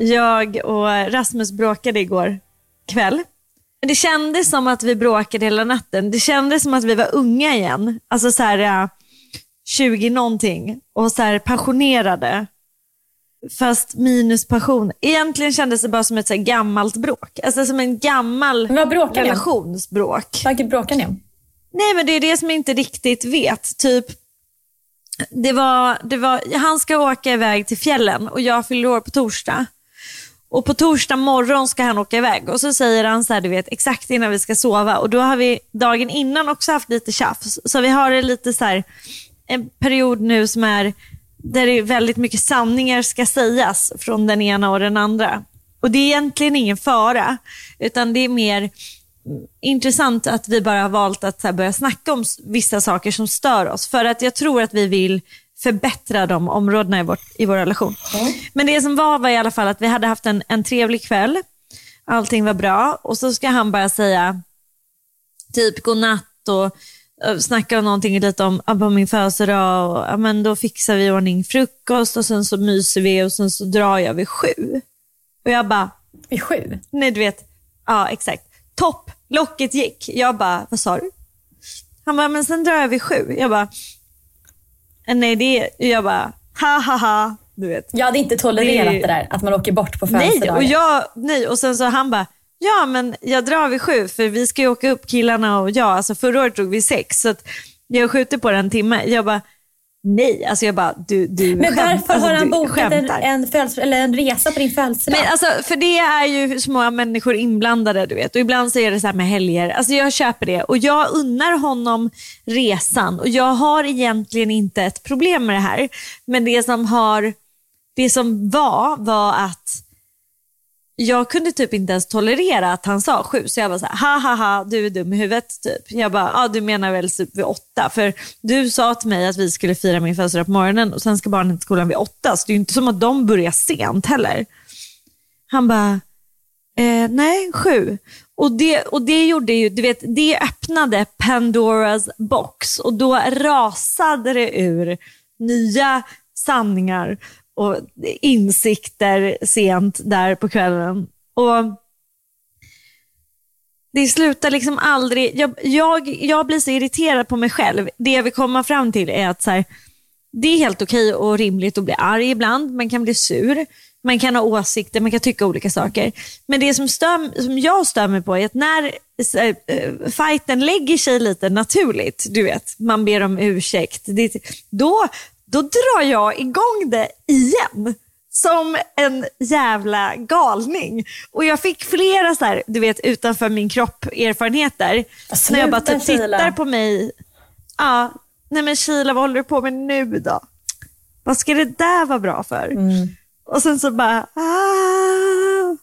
Jag och Rasmus bråkade igår kväll. Det kändes som att vi bråkade hela natten. Det kändes som att vi var unga igen. Alltså så här ja, 20 någonting och så här passionerade. Fast minus passion. Egentligen kändes det bara som ett så gammalt bråk. Alltså som en gammal relationsbråk. Vad bråkar ni om? Nej men det är det som jag inte riktigt vet. Typ, det var, det var, han ska åka iväg till fjällen och jag fyller år på torsdag. Och på torsdag morgon ska han åka iväg och så säger han så här, du vet, exakt innan vi ska sova. Och då har vi dagen innan också haft lite tjafs. Så vi har det lite så här, en period nu som är där det är väldigt mycket sanningar ska sägas från den ena och den andra. Och det är egentligen ingen fara, utan det är mer intressant att vi bara har valt att börja snacka om vissa saker som stör oss. För att jag tror att vi vill förbättra de områdena i, vårt, i vår relation. Men det som var var i alla fall att vi hade haft en, en trevlig kväll. Allting var bra och så ska han bara säga typ godnatt och eh, snacka om någonting lite om på min födelsedag och ja, men då fixar vi i ordning frukost och sen så myser vi och sen så drar jag vid sju. Och jag bara, Vid sju? Nej, du vet. Ja, exakt. Topp. Locket gick. Jag bara, vad sa du? Han bara, men sen drar jag vid sju. Jag bara, "Eh, nej det är... Jag bara, ha ha ha. Du vet. Jag hade inte tolererat Det- det, där, att man åker bort på Nej, födelsedagar. och, jag, nej, och sen så han bara, ja men jag drar vid sju för vi ska ju åka upp killarna och jag. Alltså förra året drog vi sex så jag skjuter på den timme. Jag bara, nej. Alltså jag bara, du, du Men skämt- varför alltså, har han bokat en, en, födelse- eller en resa på din födelsedag? Men alltså, för det är ju små människor inblandade, du vet. Och ibland så är det så här med helger. Alltså jag köper det. Och jag unnar honom resan. Och jag har egentligen inte ett problem med det här. Men det som, har, det som var, var att jag kunde typ inte ens tolerera att han sa sju. Så jag var så här, ha ha ha, du är dum i huvudet. Typ. Jag bara, ja du menar väl typ vid åtta. För du sa till mig att vi skulle fira min födelsedag på morgonen och sen ska barnen till skolan vid åtta. Så det är ju inte som att de börjar sent heller. Han bara, eh, nej sju. Och det, och det gjorde ju, du vet, det öppnade Pandoras box och då rasade det ur nya sanningar och insikter sent där på kvällen. Och det slutar liksom aldrig, jag, jag, jag blir så irriterad på mig själv. Det jag vill komma fram till är att så här, det är helt okej och rimligt att bli arg ibland. Man kan bli sur, man kan ha åsikter, man kan tycka olika saker. Men det som, stör, som jag stör mig på är att när äh, fighten lägger sig lite naturligt, du vet, man ber om ursäkt, det, då, då drar jag igång det igen. Som en jävla galning. Och jag fick flera så här, du vet, utanför min kropp erfarenheter. Sluta, när jag bara typ tittar på mig. Ja, nej men Sheila vad håller du på med nu då? Vad ska det där vara bra för? Och sen så bara, ah.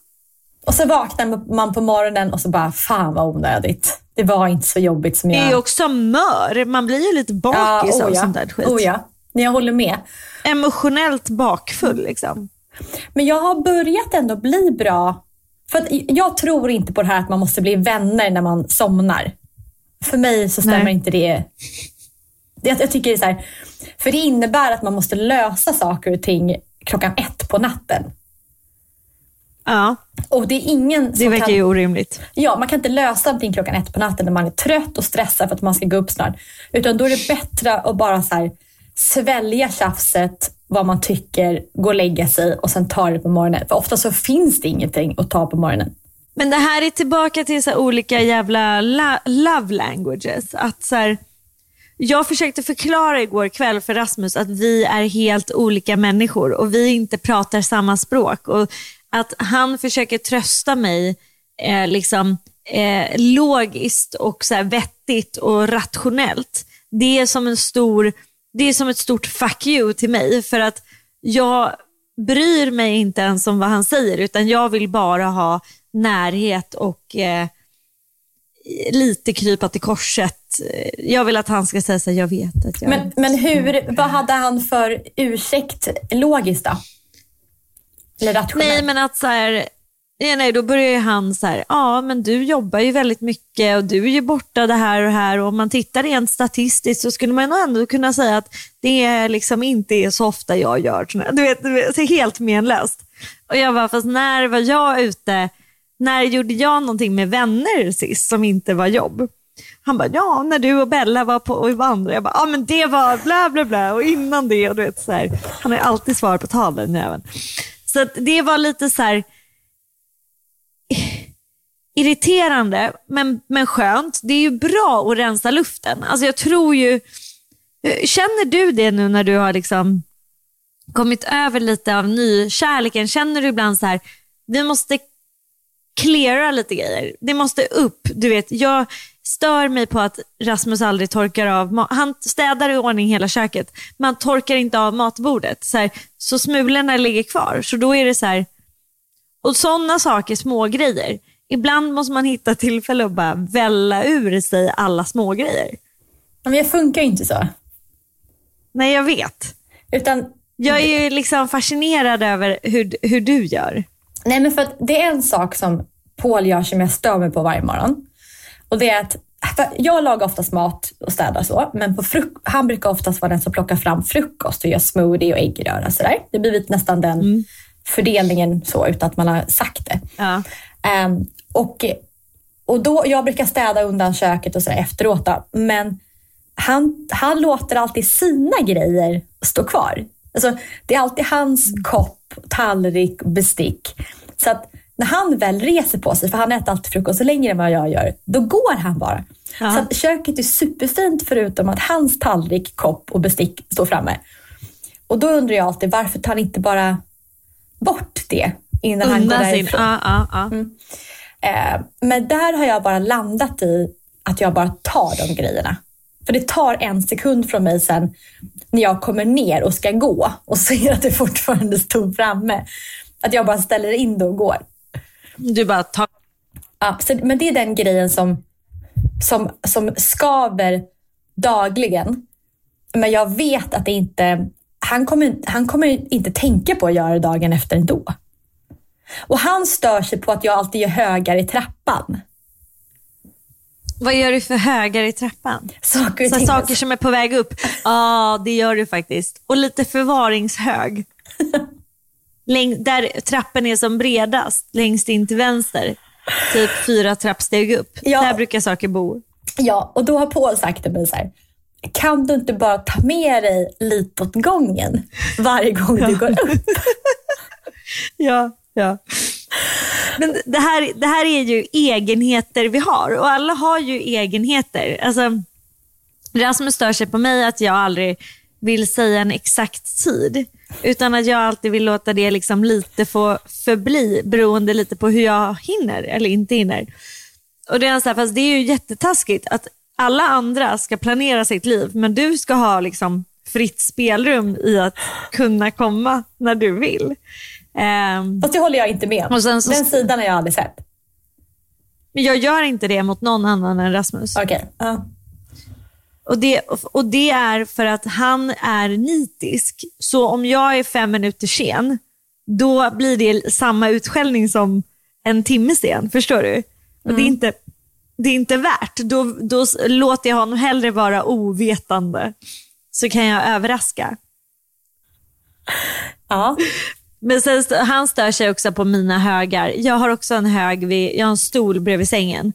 Och så vaknar man på morgonen och så bara, fan vad onödigt. Det var inte så jobbigt som Det jag... är ju också mör. Man blir ju lite bakis oh av ja. sånt där skit. Oh ja, Nej, jag håller med. Emotionellt bakfull liksom. Men jag har börjat ändå bli bra. För jag tror inte på det här att man måste bli vänner när man somnar. För mig så stämmer Nej. inte det. det. Jag tycker det är så här, för det innebär att man måste lösa saker och ting klockan ett på natten. Ja, Och det är ingen det verkar kan... ju orimligt. Ja, man kan inte lösa någonting klockan ett på natten när man är trött och stressad för att man ska gå upp snart. Utan då är det bättre att bara så här, svälja tjafset, vad man tycker, gå och lägga sig och sen ta det på morgonen. För ofta så finns det ingenting att ta på morgonen. Men det här är tillbaka till så här olika jävla la- love languages. Att så här, jag försökte förklara igår kväll för Rasmus att vi är helt olika människor och vi inte pratar samma språk. Och att han försöker trösta mig eh, liksom, eh, logiskt och så här, vettigt och rationellt. Det är som en stor det är som ett stort fuck you till mig för att jag bryr mig inte ens om vad han säger utan jag vill bara ha närhet och eh, lite krypa till korset. Jag vill att han ska säga så här, jag vet att jag... Men, men hur, vad hade han för ursäkt logiskt då? Eller rationellt? Nej men att så här, Ja, nej, då börjar ju han så här, ja men du jobbar ju väldigt mycket och du är ju borta det här och här och om man tittar rent statistiskt så skulle man nog ändå kunna säga att det är liksom inte är så ofta jag gör såna Du vet, du vet, det är helt menlöst. Och jag bara, fast när var jag ute, när gjorde jag någonting med vänner sist som inte var jobb? Han bara, ja när du och Bella var på och vandra. Jag bara, ja men det var bla bla bla och innan det och du vet så här. Han har alltid svar på tal den jäveln. Så att det var lite så här irriterande men, men skönt. Det är ju bra att rensa luften. Alltså jag tror ju, eh, känner du det nu när du har liksom kommit över lite av nykärleken? Känner du ibland så här, vi måste cleara lite grejer. Det måste upp. Du vet, jag stör mig på att Rasmus aldrig torkar av mat. Han städar i ordning hela köket, men han torkar inte av matbordet. Så, här, så smulorna ligger kvar. Så då är det så här, och sådana saker, små grejer. Ibland måste man hitta tillfälle att bara välla ur sig alla små grejer. Men jag funkar ju inte så. Nej, jag vet. Utan, Jag är ju liksom fascinerad över hur, hur du gör. nej men för det är en sak som Paul gör som jag stör mig på varje morgon. Och det är att jag lagar oftast mat och städar så, men på fruk- han brukar oftast vara den som plockar fram frukost och gör smoothie och äggröra. Sådär. Det blivit nästan den fördelningen så utan att man har sagt det. Ja. Ehm, och, och då, jag brukar städa undan köket och sådär efteråt. Då, men han, han låter alltid sina grejer stå kvar. Alltså, det är alltid hans kopp, tallrik bestick. Så att när han väl reser på sig, för han äter alltid frukost längre än vad jag gör, då går han bara. Ja. Så att köket är superfint förutom att hans tallrik, kopp och bestick står framme. Och då undrar jag alltid, varför tar han inte bara bort det innan han går Unna sin... därifrån? Ja, ja, ja. Eh, men där har jag bara landat i att jag bara tar de grejerna. För det tar en sekund från mig sen när jag kommer ner och ska gå och ser att det fortfarande stod framme. Att jag bara ställer in det och går. Du bara tar... Ja, så, men det är den grejen som, som, som skaver dagligen. Men jag vet att det inte... Han kommer, han kommer inte tänka på att göra det dagen efter ändå. Och han stör sig på att jag alltid gör högar i trappan. Vad gör du för högar i trappan? Saker Så saker som är på väg upp. Ja, det gör du faktiskt. Och lite förvaringshög. Läng- där trappen är som bredast, längst in till vänster. Typ fyra trappsteg upp. Ja. Där brukar saker bo. Ja, och då har Paul sagt till mig så här. Kan du inte bara ta med dig lite åt gången varje gång du går upp? Ja, ja. Men det här, det här är ju egenheter vi har och alla har ju egenheter. Alltså, Rasmus stör sig på mig att jag aldrig vill säga en exakt tid. Utan att jag alltid vill låta det liksom lite få förbli beroende lite på hur jag hinner eller inte hinner. Och det är, så här, fast det är ju jättetaskigt att alla andra ska planera sitt liv men du ska ha liksom fritt spelrum i att kunna komma när du vill. Ehm, Fast det håller jag inte med om. Den sidan har jag aldrig sett. men jag gör inte det mot någon annan än Rasmus. Okej. Ja. Och det, och det är för att han är nitisk. Så om jag är fem minuter sen, då blir det samma utskällning som en timme sen. Förstår du? Och det, är inte, det är inte värt. Då, då låter jag honom hellre vara ovetande. Så kan jag överraska. Ja. Men sen, han stör sig också på mina högar. Jag har också en hög, vid, jag har en stol bredvid sängen.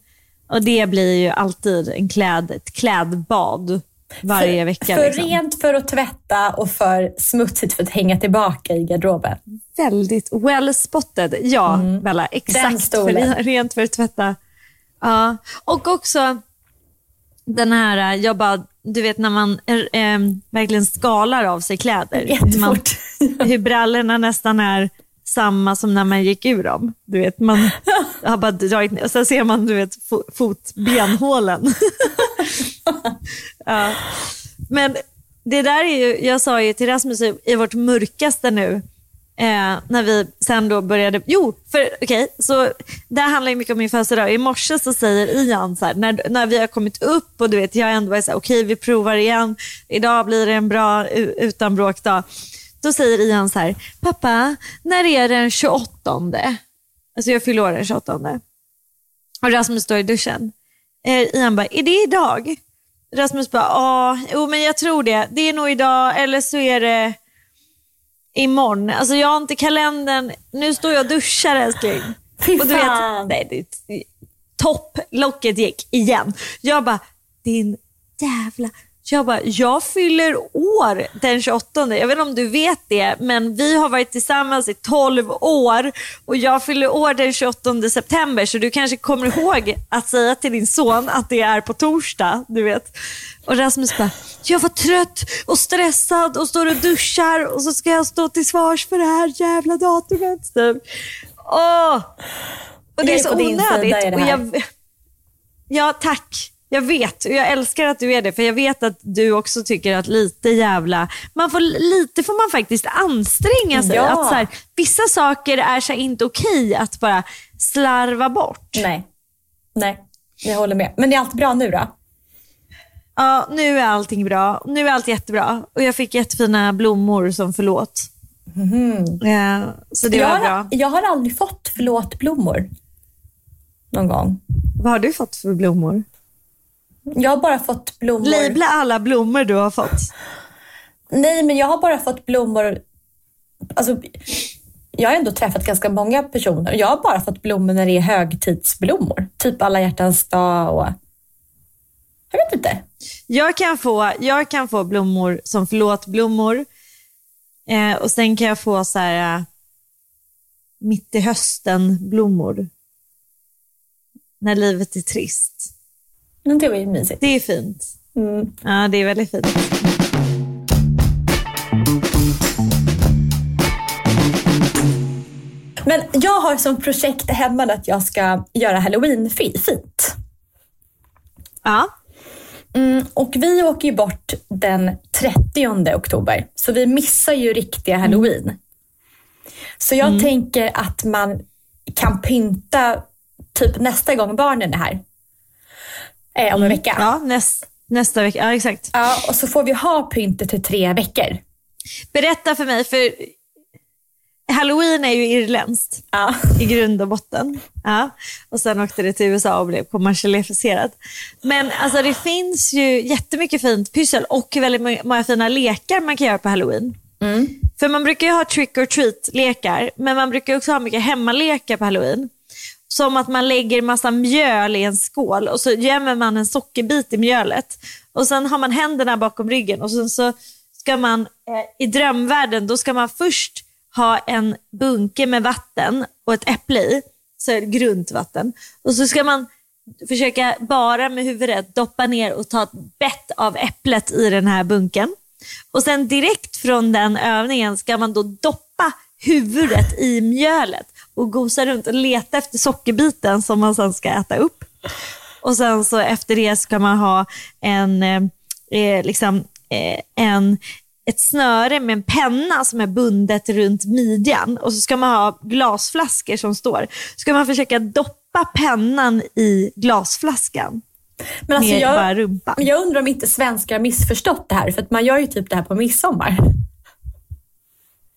Och det blir ju alltid en kläd, ett klädbad varje för, vecka. För liksom. rent för att tvätta och för smutsigt för att hänga tillbaka i garderoben. Väldigt well spotted. Ja, Bella. Den Exakt. För rent för att tvätta. Ja. Och också den här, jag bara, du vet när man eh, verkligen skalar av sig kläder. Hur, man, hur brallorna nästan är samma som när man gick ur dem. Du vet, man har bara dragit ner och sen ser man du vet, fo- fotbenhålen. ja. Men det där är ju, jag sa ju till Rasmus i vårt mörkaste nu, eh, när vi sen då började, jo, för okej, så det här handlar ju mycket om min födelsedag. I morse så säger Ian så här, när, när vi har kommit upp och du vet, jag ändå är så här, okej vi provar igen, idag blir det en bra utan utan bråkdag. Då säger Ian så här, pappa, när är det den 28? Alltså jag fyller år den 28. Och Rasmus står i duschen. Eh, Ian bara, är det idag? Rasmus bara, ja, jo men jag tror det. Det är nog idag eller så är det imorgon. Alltså jag har inte kalendern. Nu står jag och duschar älskling. Fy Och du vet, nej, det, topplocket gick igen. Jag bara, din jävla... Jag bara, jag fyller år den 28. Jag vet inte om du vet det, men vi har varit tillsammans i 12 år och jag fyller år den 28 september, så du kanske kommer ihåg att säga till din son att det är på torsdag. Du vet. Och Rasmus bara, jag var trött och stressad och står och duschar och så ska jag stå till svars för det här jävla datumet. Typ. Åh! Och det är så onödigt. det Och jag, ja, tack. Jag vet och jag älskar att du är det för jag vet att du också tycker att lite jävla, man får, lite får man faktiskt anstränga sig. Ja. Att så här, vissa saker är så inte okej att bara slarva bort. Nej. Nej, jag håller med. Men är allt bra nu då? Ja, nu är allting bra. Nu är allt jättebra. Och jag fick jättefina blommor som förlåt. Ja, så det jag, var har, bra. jag har aldrig fått förlåt-blommor. Någon gång. Vad har du fått för blommor? Jag har bara fått blommor. Labla alla blommor du har fått. Nej, men jag har bara fått blommor. Alltså, jag har ändå träffat ganska många personer. Jag har bara fått blommor när det är högtidsblommor. Typ alla hjärtans dag och... Jag vet inte. Jag kan få, jag kan få blommor som förlåtblommor. Eh, och sen kan jag få så här eh, mitt i hösten blommor. När livet är trist. Men det var ju mysigt. Det är fint. Mm. Ja, det är väldigt fint. Men jag har som projekt hemma att jag ska göra halloween fi- fint. Ja, Mm, och vi åker ju bort den 30 oktober, så vi missar ju riktiga halloween. Så jag tänker att man kan pynta typ nästa gång barnen är här. Eh, om en vecka. ja näst, nästa vecka. Ja, exakt. Ja, och så får vi ha pyntet i tre veckor. Berätta för mig, för halloween är ju irländskt. Ja. i grund och botten. Ja. Och sen åkte det till USA och blev kommersialiserat. Men alltså, det finns ju jättemycket fint pyssel och väldigt må- många fina lekar man kan göra på halloween. För man brukar ju ha trick or treat-lekar, men man brukar också ha mycket hemmalekar på halloween. Som att man lägger massa mjöl i en skål och så gömmer man en sockerbit i mjölet. Och sen har man händerna bakom ryggen och sen så ska man eh, i drömvärlden, då ska man först ha en bunke med vatten och ett äpple i, så är det grunt vatten. Och så ska man försöka bara med huvudet doppa ner och ta ett bett av äpplet i den här bunken. Och sen direkt från den övningen ska man då doppa huvudet i mjölet och gosa runt och leta efter sockerbiten som man sen ska äta upp. Och sen så efter det ska man ha en, eh, eh, liksom, eh, en ett snöre med en penna som är bundet runt midjan och så ska man ha glasflaskor som står. Så ska man försöka doppa pennan i glasflaskan. Men alltså jag, jag undrar om inte svenskar har missförstått det här, för att man gör ju typ det här på midsommar.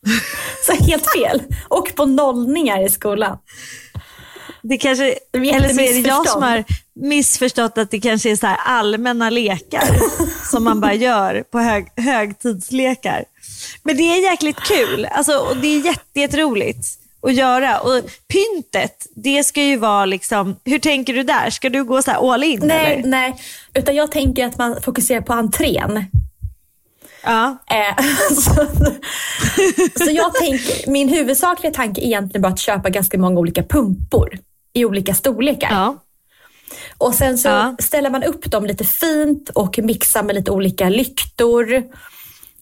Så helt fel. Och på nollningar i skolan. Det kanske, är eller så är det jag som har missförstått att det kanske är så allmänna lekar som man bara gör på hög, högtidslekar. Men det är jäkligt kul alltså, och det är jätte, jätteroligt att göra. Och pyntet, det ska ju vara liksom, hur tänker du där? Ska du gå så här all in Nej, eller? nej. Utan jag tänker att man fokuserar på entrén. Ja. Eh, så, så jag tänker, min huvudsakliga tanke är egentligen bara att köpa ganska många olika pumpor i olika storlekar. Ja. Och sen så Ja. ställer man upp dem lite fint och mixar med lite olika lyktor.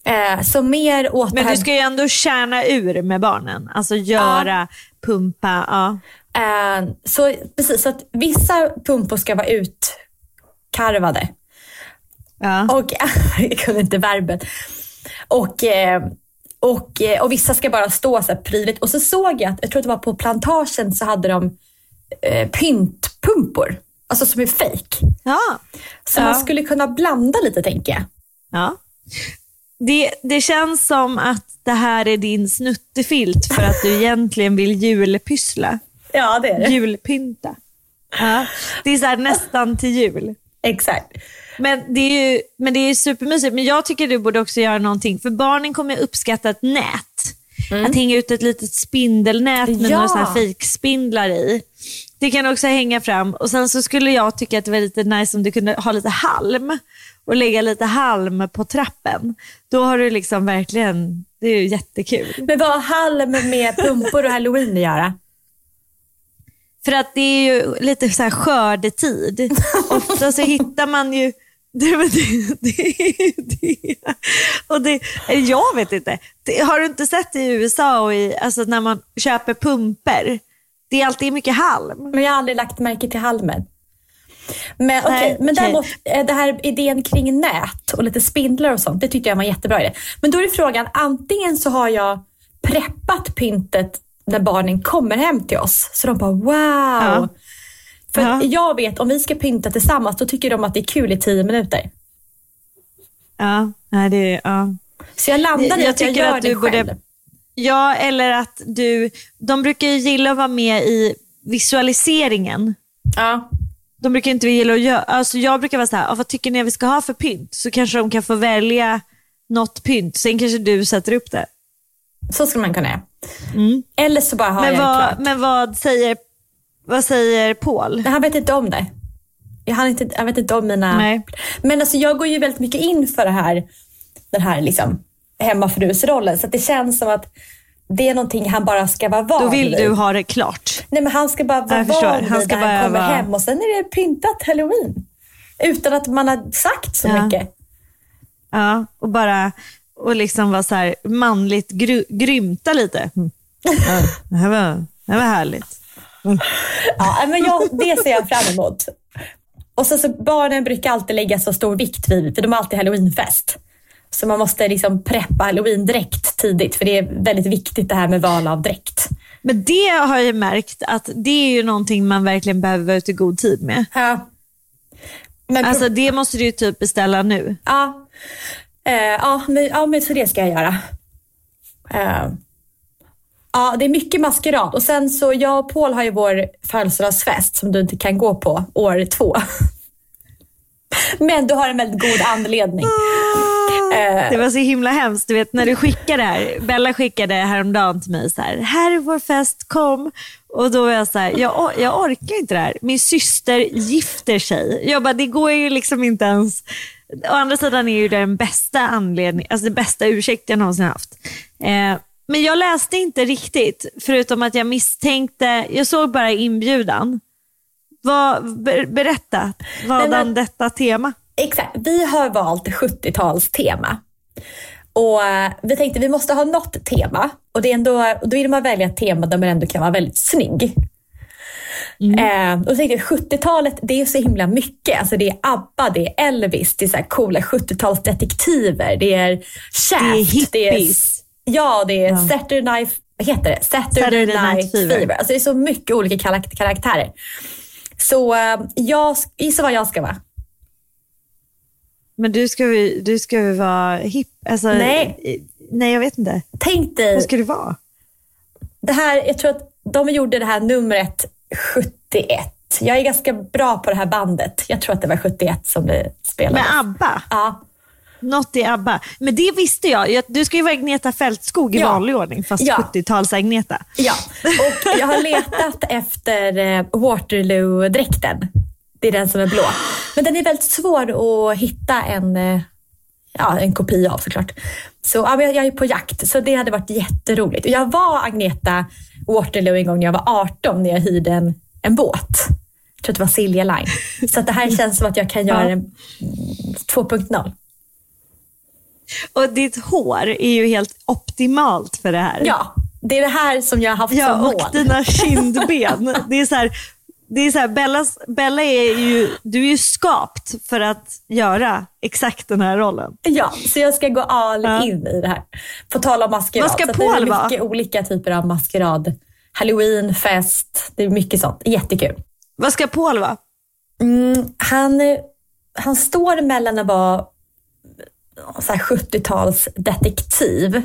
Eh, så mer åt Men här... du ska ju ändå kärna ur med barnen. Alltså göra, pumpa. Ja. Eh, så precis, så att vissa pumpor ska vara utkarvade. Ja. Och, jag kunde inte verbet. Och, eh, och, eh, och vissa ska bara stå så här prydligt. Och så såg jag att, jag tror att det var på plantagen så hade de eh, pyntpumpor. Alltså som är fake. ja. Så Ja. man skulle kunna blanda lite tänker jag. Ja. Det, det känns som att det här är din snuttefilt för att du egentligen vill julpyssla. Ja, det är det. Julpynta. Ja. Det är så nästan till jul. Exakt. Men det, är ju, men det är supermysigt. Men jag tycker du borde också göra någonting. För barnen kommer uppskatta ett nät. Att hänga ut ett litet spindelnät med Mm. Ja. några såna här fejkspindlar i. Det kan också hänga fram. Och Sen så skulle jag tycka att det var lite nice om du kunde ha lite halm. Och lägga lite halm på trappen. Då har du liksom verkligen, det är ju jättekul. Men vad har halm med pumpor och halloween att göra? För att det är ju lite så här skördetid. Ofta så hittar man ju det, det, det, det, och det, jag vet inte. Det, har du inte sett i USA och i, alltså när man köper pumper? Det är alltid mycket halm. Men jag har aldrig lagt märke till halmen. Men, okej, Nej, men däremot, eh, det här idén kring nät och lite spindlar och sånt, det tyckte jag var en jättebra idé. Men då är frågan, antingen så har jag preppat pyntet när barnen kommer hem till oss. Så de bara wow. För Ja. jag vet, om vi ska pynta tillsammans, då tycker de att det är kul i tio minuter. Ja, nej, det, ja. Så jag landade i att jag gör att det själv. borde- ja, eller att du, de brukar ju gilla att vara med i visualiseringen. Ja. De brukar inte gilla att göra, alltså jag brukar vara så här, "Ah, vad tycker ni att vi ska ha för pynt? Så kanske de kan få välja något pynt, sen kanske du sätter upp det. Så skulle man kunna göra. Eller så bara har Men jag vad, klart. men vad säger, vad säger Paul? Han vet inte om det. Jag, hann inte, jag vet inte om mina... Nej. Men alltså, jag går ju väldigt mycket in för det här, den här liksom, hemmafrusrollen. Så att det känns som att det är någonting han bara ska vara van Då vill du ha det klart. Nej, men han ska bara vara Jag van vid Han ska när han bara kommer vara- hem och sen är det pyntat halloween. Utan att man har sagt så Ja. mycket. Ja, och bara och liksom vara så här manligt gry, grymta lite. Mm. Ja, det, här var, det här var härligt. Ja, men jag, det ser jag fram emot. Och så, så barnen brukar alltid lägga så stor vikt vid, för de har alltid halloweenfest. Så man måste liksom preppa halloween-dräkt tidigt, för det är väldigt viktigt det här med val av dräkt. Men det har jag märkt att det är ju någonting man verkligen behöver vara ute i god tid med. Ja. Men, Alltså det måste du ju typ beställa nu. ja. Eh, ja, men, ja, men så det ska jag göra. Eh, ja, det är mycket maskerad. Och sen så, jag och Paul har ju vår födelsedagsfest som du inte kan gå på år två. Men du har en väldigt god anledning. Eh, Det var så himla hemskt. Du vet när du skickade det här. Bella skickade häromdagen till mig så här. Här är vår fest, kom. Och då var jag så här, jag, jag orkar inte det här. Min syster gifter sig. Jag bara, det går ju liksom inte ens. Å andra sidan är ju det den bästa anledningen, alltså den bästa ursäkt jag någonsin haft. Eh, men jag läste inte riktigt, förutom att jag misstänkte, jag såg bara inbjudan. Vad, ber, berätta, vadan detta tema? Exakt. Vi har valt 70-talstema. Och eh, vi tänkte vi måste ha något tema. Och det är ändå, och då vill man välja ett tema där man ändå kan vara väldigt snygg. Eh, och så tänkte jag 70-talet, det är så himla mycket. Alltså det är ABBA, det är Elvis, det är så här coola 70-talsdetektiver, det är Shaft. Det är hippies. Ja, det är Saturday Night, vad heter det? Saturday, Saturday Night, Night Fever. Fever. Alltså det är så mycket olika karak- karaktärer. Så eh, jag, gissa vad jag ska vara. Men du ska ju, du ska ju vara hipp. Alltså, Nej. Nej, jag vet inte. Tänk dig, Vad ska du vara? det här, jag tror att de gjorde det här numret 71. Jag är ganska bra på det här bandet. Jag tror att det var 71 som det spelades. Med ABBA? Ja. Något i ABBA. Men det visste jag. Du ska ju vara Agneta Fältskog i Ja. vanlig ordning, fast Ja. 70-tals-Agneta. Ja, och jag har letat efter eh, Waterloo-dräkten. Det är den som är blå. Men den är väldigt svår att hitta en, eh, ja, en kopia av såklart. Så ja, jag är på jakt, så det hade varit jätteroligt. Och jag var Agneta Waterloo en gång när jag var 18 när jag hyrde en, en båt. Jag tror att det var Silja Line. Så att det här känns som att jag kan göra Ja. en mm, 2.0. Och ditt hår är ju helt optimalt för det här. Ja, det är det här som jag har haft som Ja, mål. och dina kindben. Det är så här, det är så här, Bellas, Bella är ju, du är ju skapt för att göra exakt den här rollen. Ja, så jag ska gå all Ja. in i det här. På tal om maskerad. Vad ska så att det Paul är vara? mycket olika typer av maskerad. Halloween, fest, det är mycket sånt. Jättekul. Vad ska Paul vara? Mm, han, han står mellan att vara så här 70-talsdetektiv.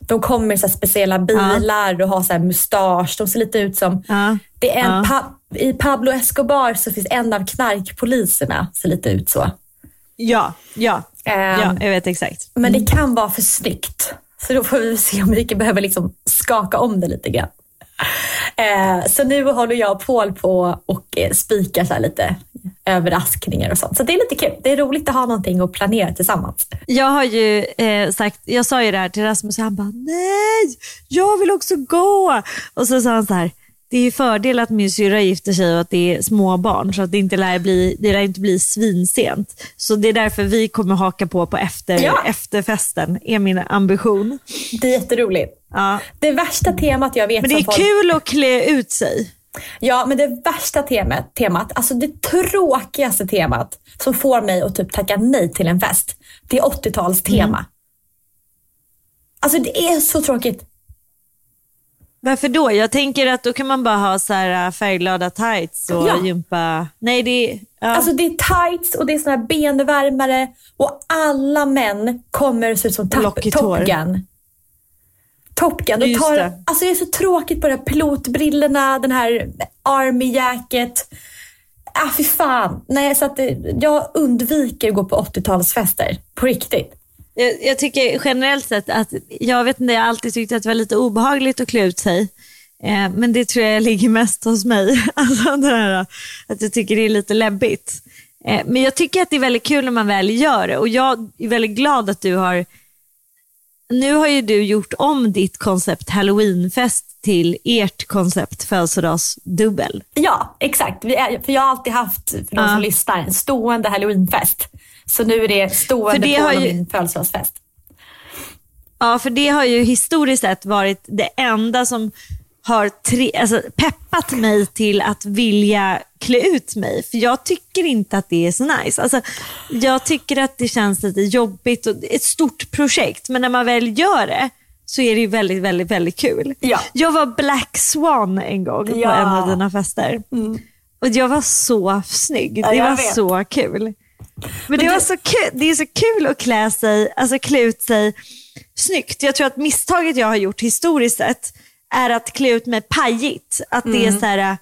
De kommer i så speciella bilar och har så mustasch. De ser lite ut som... Ja. Det är en Ja. pa, I Pablo Escobar så finns en av knarkpoliserna ser lite ut så. Ja, ja, Ehm, ja, jag vet exakt. Men det kan vara för snyggt. Så då får vi se om vi behöva liksom skaka om det lite grann. Eh, så nu håller jag och Paul på och eh, spikar så lite överraskningar och sånt. Så det är lite kul. Det är roligt att ha någonting att planera tillsammans. Jag har ju eh, sagt, jag sa ju det här till Rasmus och han bara nej, jag vill också gå. Och så sa han så här, det är ju fördel att min syrra gifter sig och att det är små barn så att det inte lär bli, det lär inte bli svinsent. Så det är därför vi kommer haka på på efter, Ja. efterfesten, är min ambition. Det är jätteroligt. Ja. Det värsta temat jag vet Men det är folk... kul att klä ut sig. Ja, men det värsta temat, temat, alltså det tråkigaste temat som får mig att typ tacka nej till en fest, det är 80-talstema. Mm. Alltså det är så tråkigt. Varför då? Jag tänker att då kan man bara ha så här äh, färgglada tights och Ja. gympa. Nej, det är... Ja. Alltså det är tights och det är såna här benvärmare och alla män kommer att se ut som top. Gun. Top Gun. De tar, det. alltså det är så tråkigt på de här pilotbrillorna, den här army jacket. Ah, fy fan. Nej, så att det, jag undviker att gå på 80-talsfester. På riktigt. Jag, jag tycker generellt sett att, jag vet inte, jag har alltid tyckt att det var lite obehagligt att klä ut sig. Eh, men det tror jag ligger mest hos mig. Alltså det här, att jag tycker det är lite läbbigt. Eh, men jag tycker att det är väldigt kul när man väl gör det och jag är väldigt glad att du har nu har ju du gjort om ditt koncept halloweenfest till ert koncept födelsedagsdubbel. Ja, exakt. Vi är, för jag har alltid haft, för de Ja. som lyssnar, en stående halloweenfest. Så nu är det stående För det på ju- min födelsedagsfest. Ja, för det har ju historiskt sett varit det enda som har tre, alltså, peppat mig till att vilja klä ut mig. För jag tycker inte att det är så nice. Alltså, jag tycker att det känns lite jobbigt och ett stort projekt. Men när man väl gör det så är det ju väldigt, väldigt, väldigt kul. Ja. Jag var Black Swan en gång på Ja. en av dina fester. Och jag var så snygg. Ja, det var vet. så kul. Men, det, det- var så kul. det är så kul att klä sig, alltså klä ut sig snyggt. Jag tror att misstaget jag har gjort historiskt sett är att klä ut mig pajigt. Att det är så här,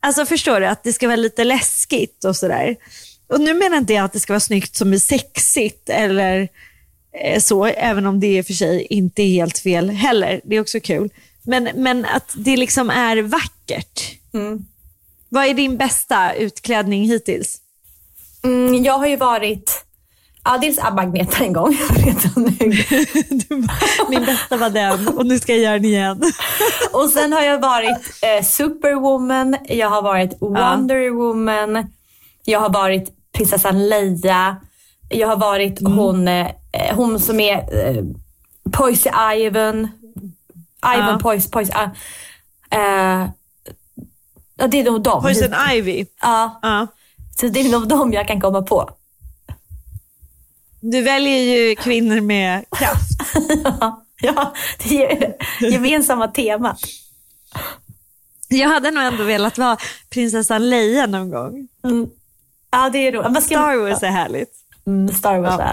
alltså förstår du, att det ska vara lite läskigt och sådär. Och nu menar inte jag att det ska vara snyggt som är sexigt eller eh, så, även om det i och för sig inte är helt fel heller. Det är också kul. Men, men att det liksom är vackert. Vad är din bästa utklädning hittills? Mm, jag har ju varit, ja dels Abba-Agneta en gång Min bästa var den och nu ska jag göra den igen. Och sen har jag varit eh, Superwoman, jag har varit Wonder Woman, jag har varit prinsessan Leia, jag har varit hon, eh, hon som är eh, Poise Ivan, Ivan Ja. Poise, Poise, ah, eh, Ja, det är nog dem. Poison Ivy. Ja, Ja. så det är nog dem jag kan komma på. Du väljer ju kvinnor med kraft. ja, det är ju gemensamma temat. Jag hade nog ändå velat vara prinsessan Leia någon gång. Mm. Ja, det är roligt. Star Wars är härligt. Mm, Star Wars. Ja.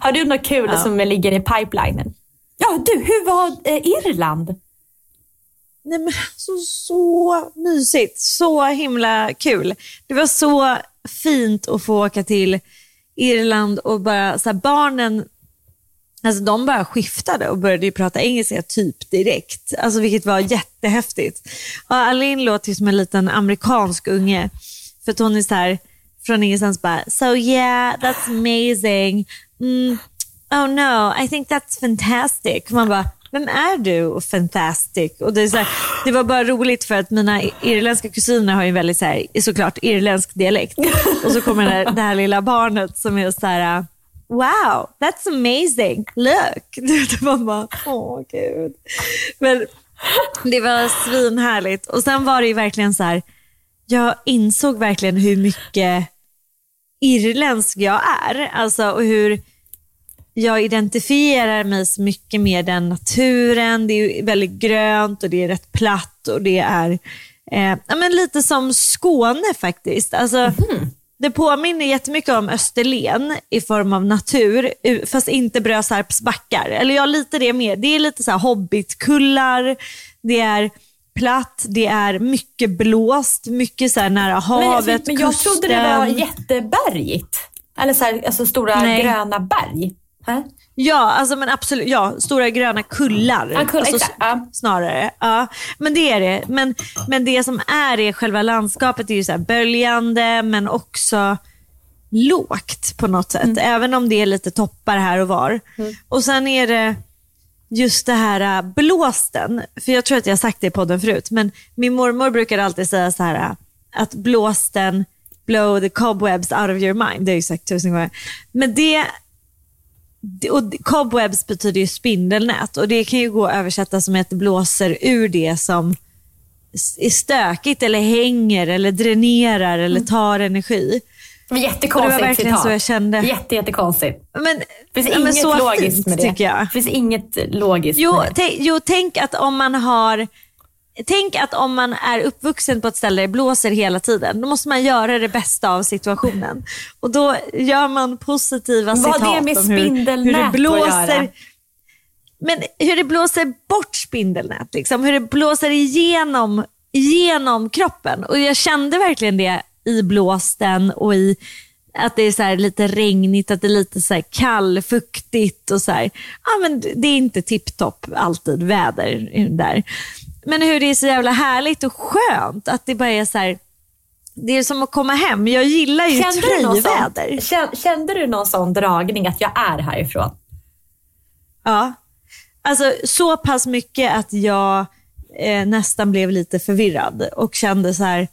Har du något kul som ligger i pipelinen? Ja, du, hur var eh, Irland? Nej, men så, så mysigt. Så himla kul. Det var så fint att få åka till Irland och bara, så här, barnen Alltså de bara skiftade och började ju prata engelska typ direkt. Alltså vilket var jättehäftigt. Och Alin låter som en liten amerikansk unge. För att hon är så här, från ingenstans bara, so yeah, that's amazing. Mm, oh no, I think that's fantastic. Man bara, vem är du och fantastic? Och det, är så här, det var bara roligt för att mina irländska kusiner har ju väldigt så här, såklart irländsk dialekt. Och så kommer det här, det här lilla barnet som är så här, wow, that's amazing, look. Det var bara, åh gud. Men det var svinhärligt. Och sen var det ju verkligen så här, jag insåg verkligen hur mycket irländsk jag är. Alltså, och hur jag identifierar mig så mycket med den naturen. Det är väldigt grönt och det är rätt platt och det är eh, men lite som Skåne faktiskt. Alltså, Det påminner jättemycket om Österlen i form av natur, u- fast inte Brösarps backar. Eller ja, lite det med. Det är lite så här hobbitkullar, det är platt, det är mycket blåst, mycket så här nära Men, havet, men jag trodde det var jättebergigt. Eller så här, alltså stora Nej. gröna berg. Hä? Ja, alltså, men absolut. Ja, stora gröna kullar. Ja, kull- alltså, ja. Snarare. Ja, men det är det. Men, men det som är det, själva landskapet är ju så böljande men också lågt på något sätt. Mm. Även om det är lite toppar här och var. Och sen är det just det här äh, blåsten. För jag tror att jag har sagt det i podden förut. Men min mormor brukar alltid säga så här äh, att blåsten blow the cobwebs out of your mind. Det har jag ju sagt tusen gånger. Men det- och cobwebs betyder ju spindelnät och det kan ju gå att översätta som att det blåser ur det som är stökigt eller hänger eller dränerar eller tar energi. Och jättekonstigt det var verkligen citat. så jag kände. Jätte, jättekonstigt. Men, Det finns ja, men inget logiskt fint, med det. tycker jag. Det finns inget logiskt Jo, med det. jo, tänk att om man har Tänk att om man är uppvuxen på ett ställe där det blåser hela tiden, då måste man göra det bästa av situationen. Och då gör man positiva Vad citat det med om hur, hur det blåser. men hur det blåser bort spindelnät, liksom, hur det blåser igenom, igenom kroppen. Och jag kände verkligen det i blåsten och i att det är så lite regnigt, att det är lite så kallfuktigt och så här. Ja, men det är inte tipptopp alltid väder där. Men hur det är så jävla härligt och skönt att det bara är så här, det är som att komma hem. Jag gillar ju kände friväder. Du kände, kände du någon sån dragning att jag är härifrån? Ja, alltså så pass mycket att jag eh, nästan blev lite förvirrad och kände så här,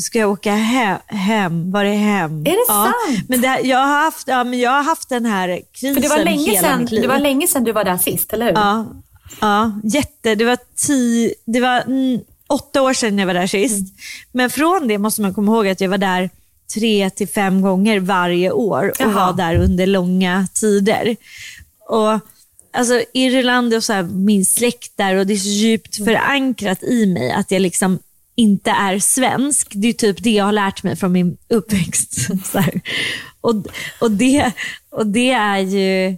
ska jag åka he hem? Var är hem? Är det ja. sant? Men det, jag, har haft, ja, men jag har haft den här krisen För det var länge hela sedan, mitt liv. Det var länge sedan du var där sist, eller hur? Ja, ja jätte. Det var, tio, det var mm, åtta år sedan jag var där sist. Mm. Men från det måste man komma ihåg att jag var där tre till fem gånger varje år och Jaha. var där under långa tider. Och alltså Irland och så här, min släkt där och det är så djupt förankrat i mig att jag liksom inte är svensk. Det är typ det jag har lärt mig från min uppväxt. och, och, det, och det är ju...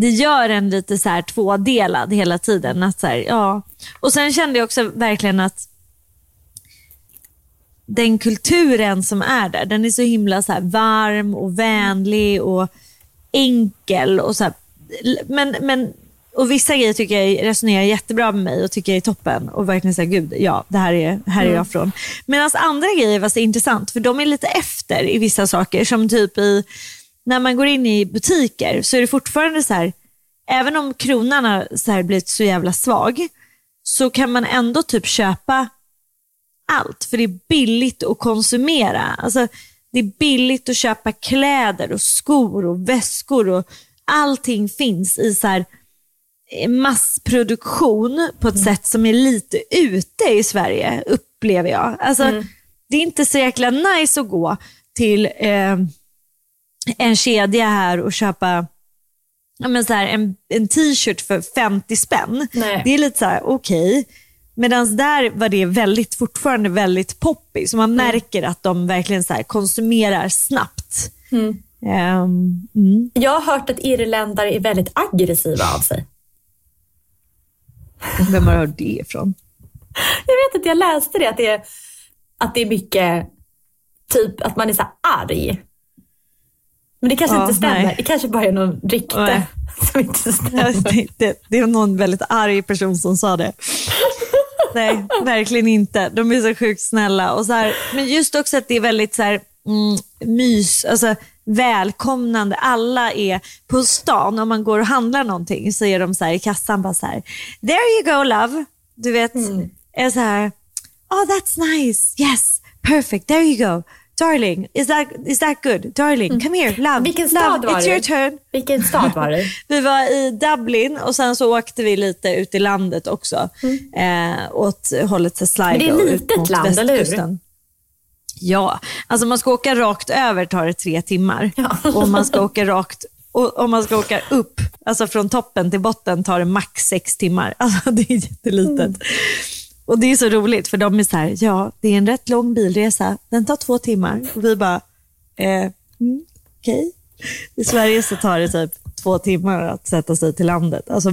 Det gör en lite så här tvådelad hela tiden. Att så här, ja. Och Sen kände jag också verkligen att den kulturen som är där, den är så himla så varm och vänlig och enkel. Och så här, men, men och vissa grejer tycker jag resonerar jättebra med mig och tycker jag är toppen. Och verkligen säga, gud, ja, det här är, här är mm. jag från. Medan andra grejer var så intressant, för de är lite efter i vissa saker. Som typ i, när man går in i butiker så är det fortfarande så här, även om kronan har så här blivit så jävla svag, så kan man ändå typ köpa allt. För det är billigt att konsumera. Alltså, det är billigt att köpa kläder och skor och väskor och allting finns i så här, massproduktion på ett mm. sätt som är lite ute i Sverige, upplever jag. Alltså, mm. Det är inte så jäkla nice att gå till eh, en kedja här och köpa ja, men så här, en, en t-shirt för 50 spänn. Nej. Det är lite så här, okej. Okay. Medan där var det väldigt, fortfarande väldigt poppis. Man mm. märker att de verkligen så konsumerar snabbt. Mm. Um, Jag har hört att irländare är väldigt aggressiva av sig. Vem har hört det ifrån? Jag vet inte, jag läste det att det är, att det är mycket, typ att man är så arg. Men det kanske ja, inte stämmer. Nej. Det kanske bara är någon rykte nej. som inte stämmer. Det, det, det är någon väldigt arg person som sa det. nej, verkligen inte. De är så sjukt snälla. Och så här, men just också att det är väldigt så här, mm, mys. Alltså, välkomnande. Alla är på stan, om man går och handlar någonting så är de så i kassan bara så här, there you go love. Du vet, mm. är så här, oh that's nice, yes, perfect, there you go. Darling, is that, is that good? Darling, mm. come here, love. Vilken stad love, var it's your turn. Vilken stad var det? vi var i Dublin och sen så åkte vi lite ut i landet också. Mm. Eh, åt hållet till Sligo. Men det är ett litet land, eller hur? Ja, alltså man ska åka rakt över tar det tre timmar. Ja. Och man ska åka rakt och om man ska åka upp, alltså från toppen till botten tar det max sex timmar. Alltså det är jättelitet. Mm. Och det är så roligt för de är så här, ja det är en rätt lång bilresa, den tar två timmar. Och vi bara, eh, mm, okej. Okay. I Sverige så tar det typ två timmar att sätta sig till landet. Alltså,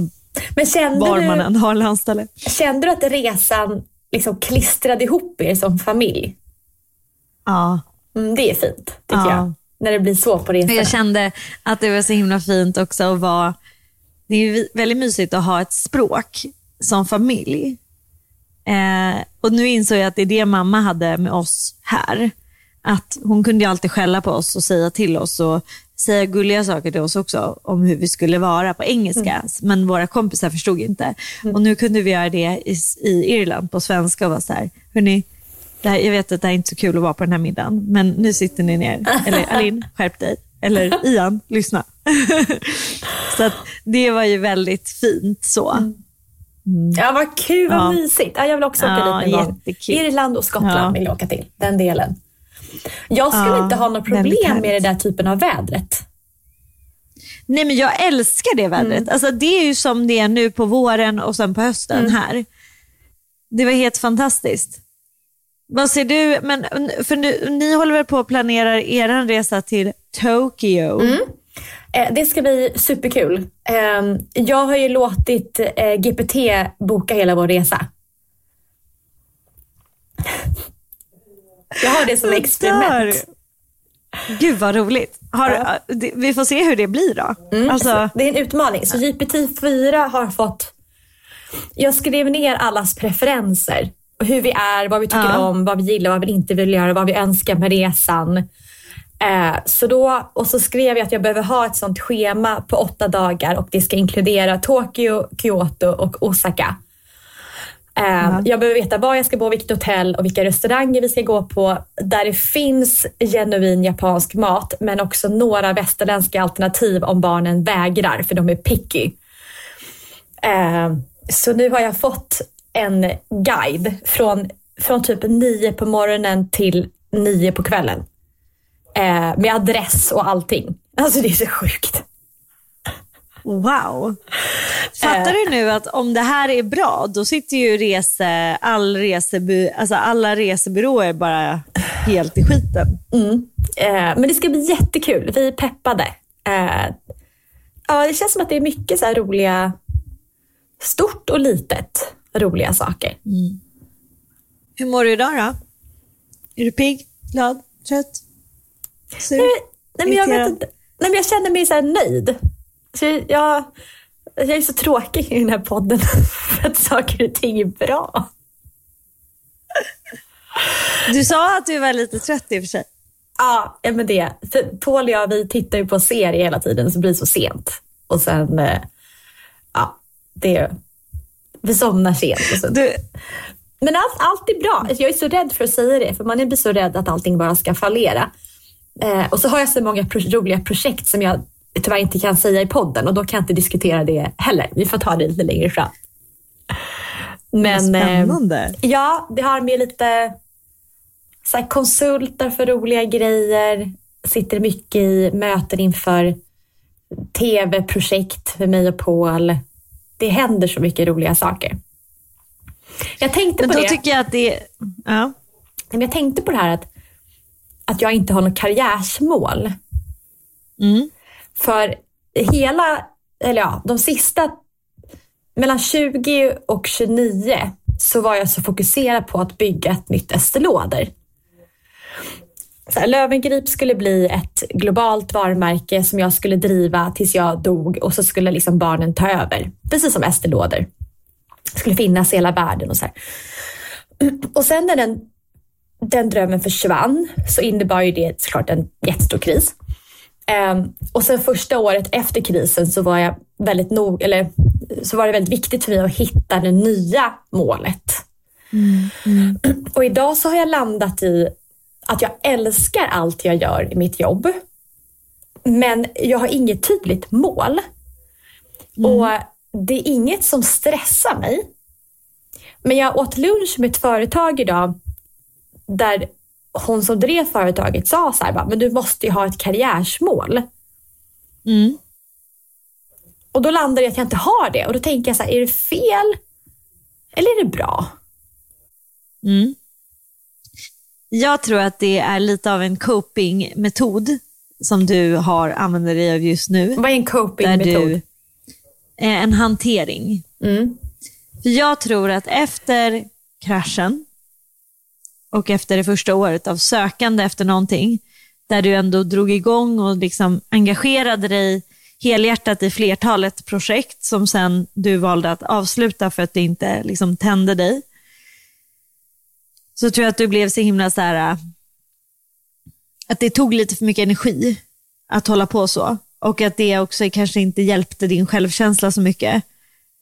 Men kände var du, man än har landställe. Kände du att resan liksom klistrade ihop er som familj? Ja. Mm, det är fint, tycker ja. jag. När det blir så på resorna. Jag kände att det var så himla fint också att vara... Det är väldigt mysigt att ha ett språk som familj. Eh, och nu insåg jag att det är det mamma hade med oss här. Att hon kunde alltid skälla på oss och säga till oss och säga gulliga saker till oss också om hur vi skulle vara på engelska. Mm. Men våra kompisar förstod inte. Mm. Och nu kunde vi göra det i, i Irland på svenska och vara så här, hörni, det här, jag vet att det här är inte så kul att vara på den här middagen, men nu sitter ni ner. Eller Alin, skärp dig. Eller Ian, lyssna. så att det var ju väldigt fint så. Mm. Ja, vad kul, vad ja. mysigt. Ja, jag vill också åka ja, dit någon gång. Irland och Skottland ja. vill jag åka till, den delen. Jag skulle inte ha något problem med den där typen av vädret. Nej, men jag älskar det vädret. Mm. Alltså, det är ju som det är nu på våren och sen på hösten mm. här. Det var helt fantastiskt. Vad ser du, men för nu, ni håller väl på att planera er resa till Tokyo? Mm. Eh, det ska bli superkul. Eh, jag har ju låtit eh, GPT boka hela vår resa. Jag har det som experiment. Gud vad roligt. Har, Ja. det- Vi får se hur det blir då. Mm, Alltså, så det är en utmaning. Så GPT-4 har fått... Jag skrev ner allas preferenser. Hur vi är, vad vi tycker Ja. om, vad vi gillar, vad vi inte vill göra, vad vi önskar med resan. Eh, så då, och så skrev jag att jag behöver ha ett sånt schema på åtta dagar och det ska inkludera Tokyo, Kyoto och Osaka. Eh, Jag behöver veta var jag ska bo, vilket hotell och vilka restauranger vi ska gå på. Där det finns genuin japansk mat men också några västerländska alternativ om barnen vägrar för de är picky. Eh, så nu har jag fått en guide från, från typ nio på morgonen till nio på kvällen. Eh, med adress och allting. Alltså det är så sjukt. wow. Fattar du nu att om det här är bra, då sitter ju rese, all reseby, alltså alla resebyråer bara helt i skiten. Eh, men det ska bli jättekul. Vi är peppade. Eh, ja, det känns som att det är mycket så roliga, stort och litet, roliga saker. Hur mår du idag då? Är du pigg, glad, trött, sur? Nej, nej, men jag, vet inte. Nej, men jag känner mig så nöjd. Så jag, jag är så tråkig i den här podden för att saker och ting är bra. Du sa att du var lite trött i och för sig. Ja, men det. För Paul och jag, vi tittar ju på serie hela tiden så det blir så sent. Och sen, eh, ja, det, vi somnar sent. Och Du, Men allt, allt är bra. Jag är så rädd för att säga det, för man blir så rädd att allting bara ska fallera. Eh, och så har jag så många pro- roliga projekt som jag tyvärr inte kan säga i podden och då kan jag inte diskutera det heller. Vi får ta det lite längre fram. Men, eh, spännande. ja, det har med lite så här, konsulter för roliga grejer. Sitter mycket i möten inför tv-projekt för mig och Paul. Det händer så mycket roliga saker. Jag tänkte Men på då det. tycker jag att det ja. Men jag tänkte på det här att, att jag inte har något karriärsmål. Mm. För hela, eller ja, de sista, mellan 20 och 29 så var jag så fokuserad på att bygga ett nytt Estée. Så här, Löwengrip skulle bli ett globalt varumärke som jag skulle driva tills jag dog och så skulle liksom barnen ta över. Precis som Estée Lauder. Skulle finnas i hela världen och så här. Och sen när den, den drömmen försvann så innebar ju det såklart en jättestor kris. Ehm, och sen första året efter krisen så var jag väldigt nog, eller så var det väldigt viktigt för mig att hitta det nya målet. Och idag så har jag landat i att jag älskar allt jag gör i mitt jobb. Men jag har inget tydligt mål. Och det är inget som stressar mig. Men jag åt lunch med ett företag idag där hon som drev företaget sa så här, men du måste ju ha ett karriärsmål. Mm. Och då landar jag i att jag inte har det. Och då tänker jag så här, är det fel eller är det bra? Mm. Jag tror att det är lite av en coping-metod som du har använder dig av just nu. Vad är en coping-metod? eh, en hantering. Mm. För jag tror att efter kraschen och efter det första året av sökande efter någonting, där du ändå drog igång och liksom engagerade dig helhjärtat i flertalet projekt som sen du valde att avsluta för att det inte liksom tände dig. Så tror jag att du blev så himla så här, att det tog lite för mycket energi att hålla på så. Och att det också kanske inte hjälpte din självkänsla så mycket.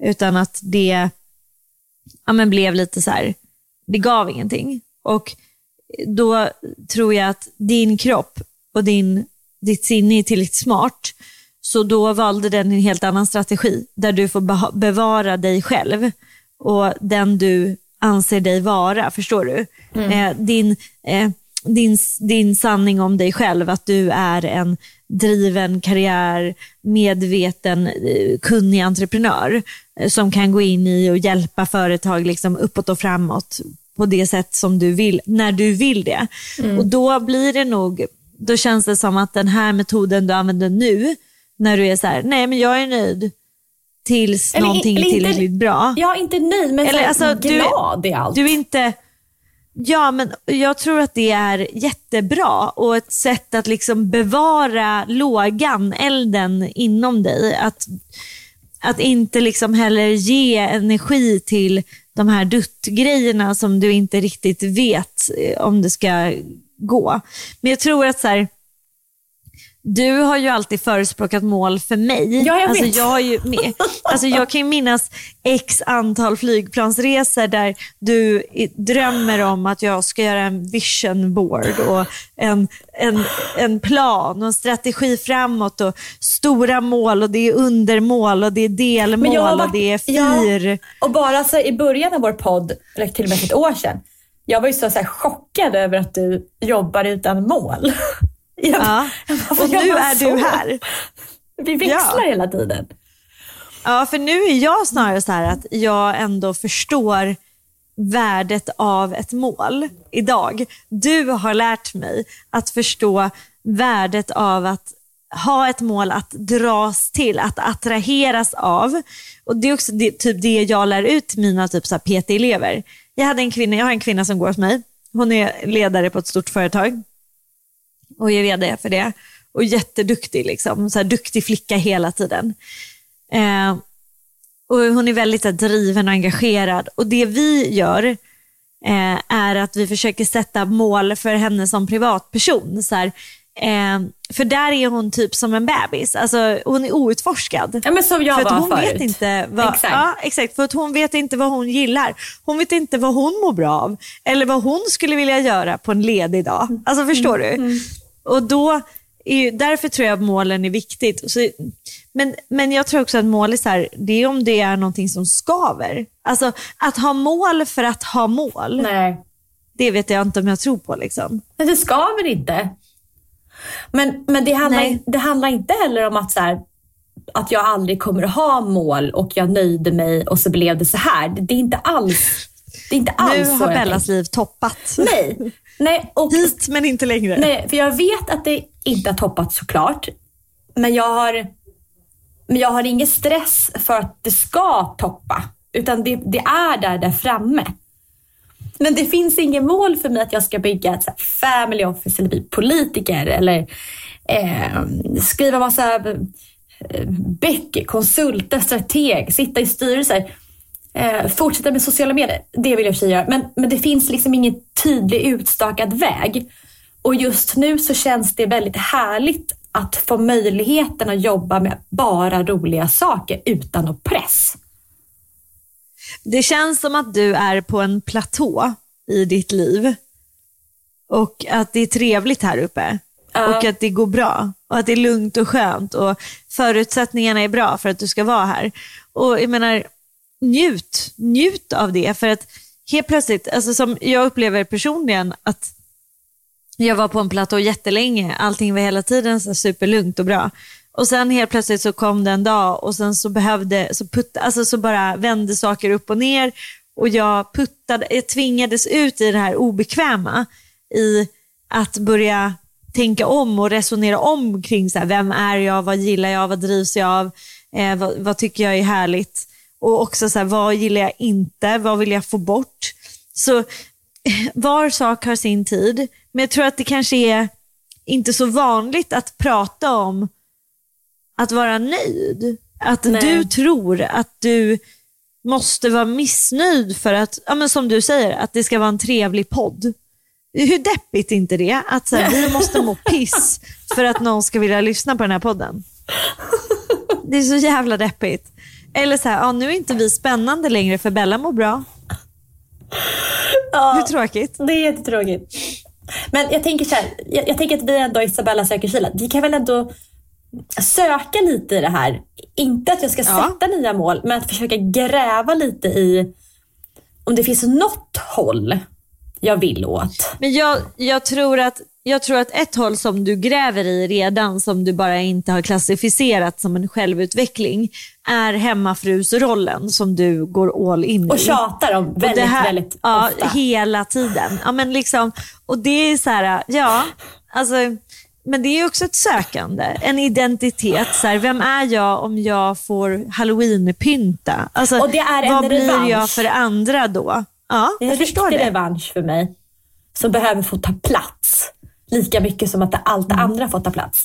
Utan att det ja, men blev lite så här, det gav ingenting. Och då tror jag att din kropp och din, ditt sinne är tillräckligt smart. Så då valde den en helt annan strategi där du får bevara dig själv och den du anser dig vara. Förstår du? Eh, din, eh, din, din sanning om dig själv, att du är en driven karriär, medveten, eh, kunnig entreprenör eh, som kan gå in i och hjälpa företag liksom uppåt och framåt på det sätt som du vill, när du vill det. Och då blir det nog, då känns det som att den här metoden du använder nu, när du är så här, nej men jag är nöjd tills Eller- någonting eller är inte- tillräckligt bra. Jag är inte nöjd, men Eller, så alltså, du- glad i allt. Du är inte... Ja, men jag tror att det är jättebra och ett sätt att liksom bevara lågan, elden inom dig. Att, att inte liksom heller ge energi till de här duttgrejerna som du inte riktigt vet eh, om det ska gå. Men jag tror att så här, du har ju alltid förespråkat mål för mig. Ja, jag alltså, jag, har ju med, alltså, jag kan ju minnas x antal flygplansresor där du drömmer om att jag ska göra en vision board och en, en, en plan och en strategi framåt och stora mål och det är undermål och det är delmål har och varit- det är ja, fyr. och bara så i början av vår podd, eller till och med för ett år sedan, jag var ju så, så chockad över att du jobbar utan mål. Jag, Ja. jag bara, Och nu är så- du här. Vi växlar Ja. hela tiden. Ja, för nu är jag snarare så här att jag ändå förstår värdet av ett mål idag. Du har lärt mig att förstå värdet av att ha ett mål att dras till, att attraheras av. Och Det är också det, typ det jag lär ut mina typ PT-elever. Jag, hade en kvinna, jag har en kvinna som går hos mig. Hon är ledare på ett stort företag och är vd för det. Och jätteduktig, liksom. så här, duktig flicka hela tiden. Eh, och hon är väldigt här, driven och engagerad. Och det vi gör eh, är att vi försöker sätta mål för henne som privatperson. Så här, eh, för där är hon typ som en bebis. Alltså, hon är outforskad. Ja, men som jag för att var hon förut. vet inte vad, Exakt. Ja, exakt. För att hon vet inte vad hon gillar. Hon vet inte vad hon mår bra av. Eller vad hon skulle vilja göra på en ledig dag. Alltså förstår du? Och då är därför tror jag att målen är viktigt. Så, men, men jag tror också att mål är så här, det är om det är någonting som skaver. Alltså att ha mål för att ha mål, Nej. det vet jag inte om jag tror på. Liksom. Men det ska väl inte? Men, men det, handlar, Nej. det handlar inte heller om att, så här, att jag aldrig kommer ha mål och jag nöjde mig och så blev det så här. Det, det är inte alls det är inte alls Nu har Bellas liv toppat. Nej. Nej, och, Hit men inte längre. nej, för jag vet att det inte har toppat såklart. Men jag har, men jag har ingen stress för att det ska toppa. Utan det, det är där, där framme. Men det finns ingen mål för mig att jag ska bygga ett family office eller bli politiker eller eh, skriva massa eh, böcker, konsulta, strateg, sitta i styrelser, eh, fortsätta med sociala medier. Det vill jag i göra. Men, men det finns liksom ingen tydlig utstakad väg. Och just nu så känns det väldigt härligt att få möjligheten att jobba med bara roliga saker utan någon press. Det känns som att du är på en platå i ditt liv och att det är trevligt här uppe Ja. och att det går bra och att det är lugnt och skönt och förutsättningarna är bra för att du ska vara här. Och jag menar, njut, njut av det. För att helt plötsligt, alltså som jag upplever personligen att jag var på en platå jättelänge, allting var hela tiden så superlugnt och bra. Och sen helt plötsligt så kom det en dag och sen så behövde, så, putta, alltså så bara vände saker upp och ner. Och jag puttade, jag tvingades ut i det här obekväma i att börja tänka om och resonera om kring så här, vem är jag, vad gillar jag, vad drivs jag av, eh, vad, vad tycker jag är härligt? Och också så här, vad gillar jag inte, vad vill jag få bort. Så var sak har sin tid, men jag tror att det kanske är inte så vanligt att prata om att vara nöjd. Att Nej. du tror att du måste vara missnöjd för att, ja, men som du säger, att det ska vara en trevlig podd. Hur deppigt är inte det? Att så här, vi måste må piss för att någon ska vilja lyssna på den här podden. Det är så jävla deppigt. Eller så här, ja, nu är inte vi spännande längre för Bella mår bra. Hur tråkigt? Det är jättetråkigt. Men jag tänker så här, jag, jag tänker att vi ändå, Isabella söker kyla, vi kan väl ändå söka lite i det här. Inte att jag ska Ja. sätta nya mål, men att försöka gräva lite i om det finns något håll jag vill åt. Men jag, jag, tror att, jag tror att ett håll som du gräver i redan, som du bara inte har klassificerat som en självutveckling, är hemmafrusrollen som du går all in Och i. tjatar om Och väldigt, det här, väldigt ja, ofta. Hela tiden. Ja, men liksom, och det är så här, ja, alltså, men det är också ett sökande, en identitet. Så här, vem är jag om jag får halloweenpynta? Alltså, Och det är en vad blir revansch. jag för andra då? Ja, Det är en riktig det. revansch för mig. Som behöver få ta plats. Lika mycket som att allt Mm. det andra får ta plats.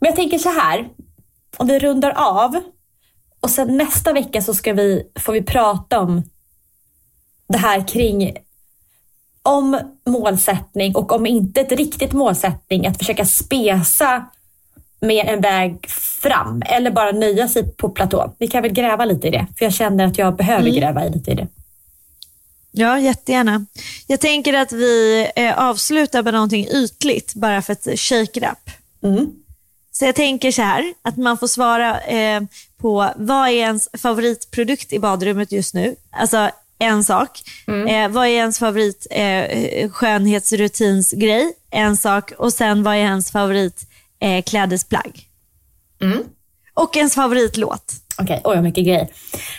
Men jag tänker så här. Om vi rundar av och sen nästa vecka så ska vi, får vi prata om det här kring om målsättning och om inte ett riktigt målsättning att försöka spesa med en väg fram eller bara nöja sig på platå. Vi kan väl gräva lite i det för jag känner att jag behöver Mm. gräva lite i det. Ja, jättegärna. Jag tänker att vi eh, avslutar med någonting ytligt, bara för att shake it up. Mm. Så jag tänker så här, att man får svara eh, på vad är ens favoritprodukt i badrummet just nu? Alltså en sak. Eh, vad är ens favorit eh, skönhetsrutinsgrej? En sak. Och sen vad är ens favorit eh, klädesplagg? Och ens favoritlåt. Okej, oj vad mycket grejer.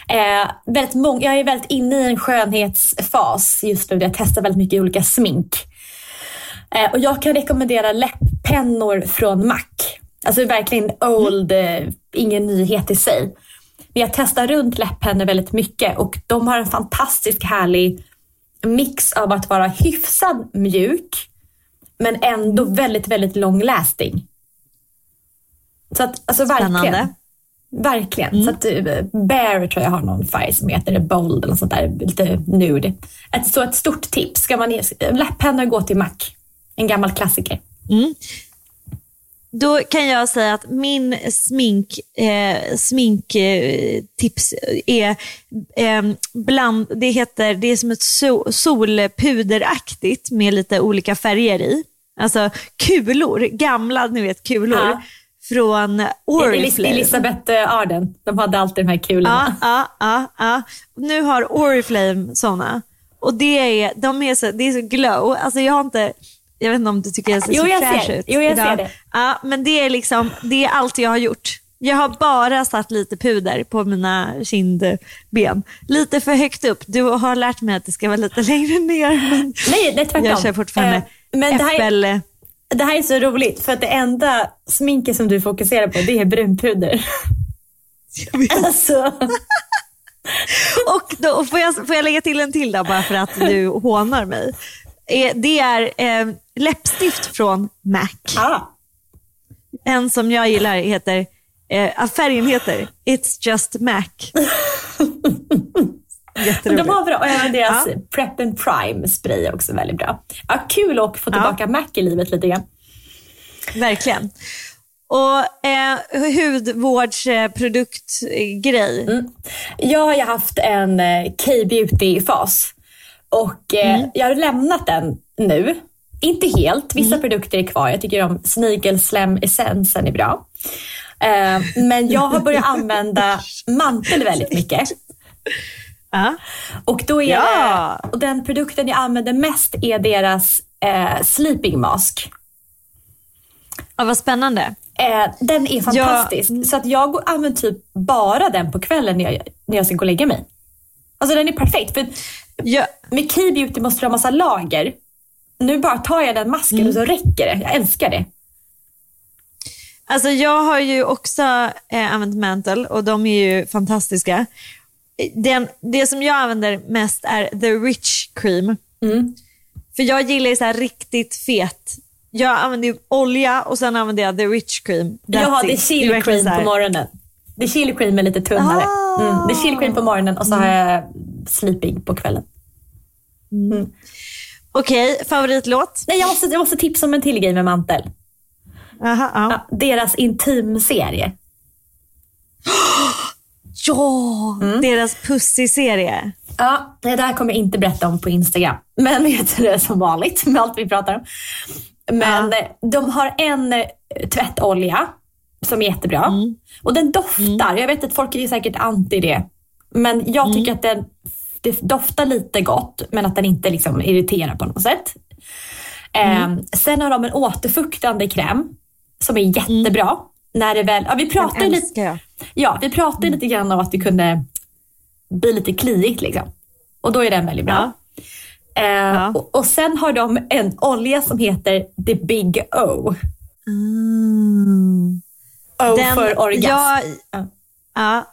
Eh, väldigt mång- jag är väldigt inne i en skönhetsfas just nu. Jag testar väldigt mycket olika smink. Eh, och jag kan rekommendera läpppennor från MAC. Alltså verkligen old, eh, ingen nyhet i sig. Men jag testar runt läpppennor väldigt mycket och de har en fantastisk härlig mix av att vara hyfsad mjuk men ändå väldigt, väldigt long lasting. Så att, alltså verkligen. Spännande. Verkligen. Så att, eh, Bear tror jag har någon färg som heter Bold eller sånt där, lite nude. Ett, så ett stort tips. Ska man läpppennor gå till Mac. En gammal klassiker. Då kan jag säga att min smink, eh, sminktips eh, är eh, bland, det, heter, det är som ett so, solpuderaktigt med lite olika färger i. Alltså kulor, gamla ni vet kulor Ja. från Elis- Oriflame. Elisabeth eh, Arden. De hade alltid de här kulorna. ja, ja, ja. Nu har Oriflame sådana. Och det är, de är så, det är så glow. Alltså jag har inte, jag vet inte om du tycker jag ser Jo, så jag fräsch ser ut Jo, jag idag. ser det. Ja, men det är liksom, det är allt jag har gjort. Jag har bara satt lite puder på mina kindben. Lite för högt upp. Du har lärt mig att det ska vara lite längre ner. Men Nej, nej, tvärtom. jag kör fortfarande Eh, men det här, är, äppel... det här är så roligt för att det enda sminket som du fokuserar på det är brunpuder. alltså, Och då får jag, får jag lägga till en till då, bara för att du hånar mig. Eh, Det är eh, läppstift från MAC. ah, En som jag gillar heter, eh, färgen heter It's just Mac. Jätteroligt. de har bra, och även deras Ja. Prep and Prime spray är också väldigt bra. Ja, kul att få tillbaka Mac i livet lite grann. Verkligen. Och eh, hudvårdsproduktgrej. Mm. Jag har ju haft en eh, K-beauty-fas och eh, Mm. jag har lämnat den nu. Inte helt, vissa produkter är kvar. Jag tycker om snigelslemessensen är bra. Eh, men jag har börjat använda mantel väldigt mycket. Och, då är Ja. det, och den produkten jag använder mest är deras eh, sleeping mask. ja, vad spännande. Eh, den är fantastisk. Ja. Så att jag använder typ bara den på kvällen när jag, när jag ska gå och lägga mig. Alltså den är perfekt. För Ja, med K-beauty måste du ha massa lager. Nu bara tar jag den masken Mm. och så räcker det. Jag älskar det. alltså jag har ju också eh, använt Mantle och de är ju fantastiska. Den, det som jag använder mest är The Rich Cream. Mm. För jag gillar ju så här riktigt fet. Jag använder olja och sen använder jag The Rich Cream. Jag That's har är it. chili verkligen cream på morgonen. Det är chili cream är lite tunnare. Ah. Mm. Det är chili cream på morgonen och så har jag sleeping på kvällen. Okej, favoritlåt? Nej, jag måste, jag måste tipsa om en till grej med mantel. Aha, ja. Ja, deras intimserie. Ja, Mm. deras Pussy-serie. Ja, det där kommer jag inte berätta om på Instagram. Men vet du det som vanligt med allt vi pratar om. Men eh, de har en eh, tvättolja som är jättebra. Och den doftar. Jag vet att folk är säkert anti det. Men jag tycker att den det doftar lite gott men att den inte liksom irriterar på något sätt. Eh, sen har de en återfuktande kräm som är jättebra. När det väl, ja, vi pratade lite. Ja, vi pratade lite grann om att det kunde bli lite kliigt liksom. Och då är den väldigt bra. Eh, Ja. och, och sen har de en olja som heter The Big O. Mm. O Den- för orgasm. Ja, Ja. ja,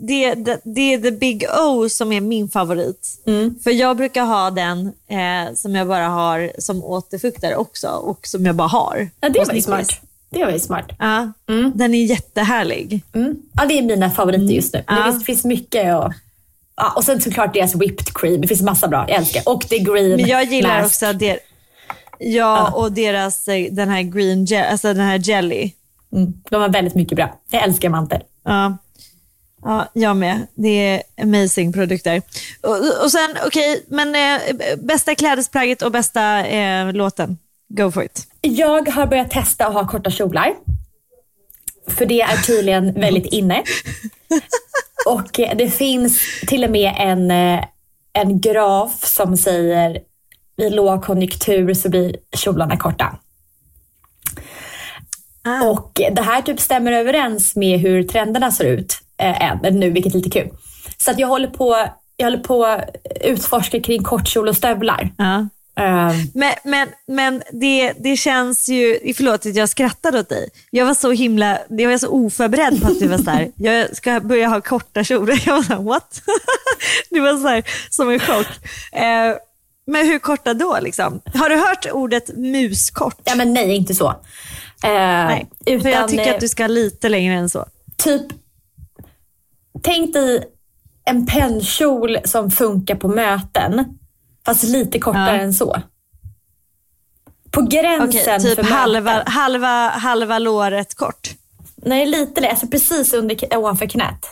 det, det, det är the big O som är min favorit. Mm. För jag brukar ha den eh, som jag bara har som återfuktare också och som jag bara har. Ja, det var ju smart. Det var ju smart. Ja, Den är jättehärlig. Mm. Ja, det är mina favoriter just nu. Ja. det finns, mycket och, ja, och sen såklart deras whipped cream. Det finns massa bra. Jag älskar. Och the green Men jag gillar mask. också der, ja, och deras, eh, den här green alltså den här jelly. Mm. De har väldigt mycket bra. Jag älskar mantel. Ja. Ja, jag med. Det är amazing produkter. Och, och sen, okej, men eh, bästa klädesplagget och bästa eh, låten. Go for it. Jag har börjat testa att ha korta kjolar. För det är tydligen väldigt inne. Och eh, det finns till och med en, eh, en graf som säger vid lågkonjunktur så blir kjolarna korta. Ah. Och det här typ stämmer överens med hur trenderna ser ut eh, än, nu, vilket är lite kul. Så att jag håller på jag håller på att utforska kring kortkjol och stövlar. Ja. Eh, Men, men, men det, det känns ju, förlåt att jag skrattade åt dig. Jag var så himla, jag var så oförberedd på att du var så här, jag ska börja ha korta kjolar. Jag var så här, what? Det var så här, som en chock. Eh, men hur korta då liksom? Har du hört ordet muskort? ja men nej, inte så. Eh, Nej, utan, för jag tycker eh, att du ska lite längre än så. typ, tänk dig en pennkjol som funkar på möten, fast lite kortare Ja. än så. På gränsen Okej, typ för halva, möten. halva, halva låret kort. Nej, lite lägre. Alltså precis under, ovanför knät.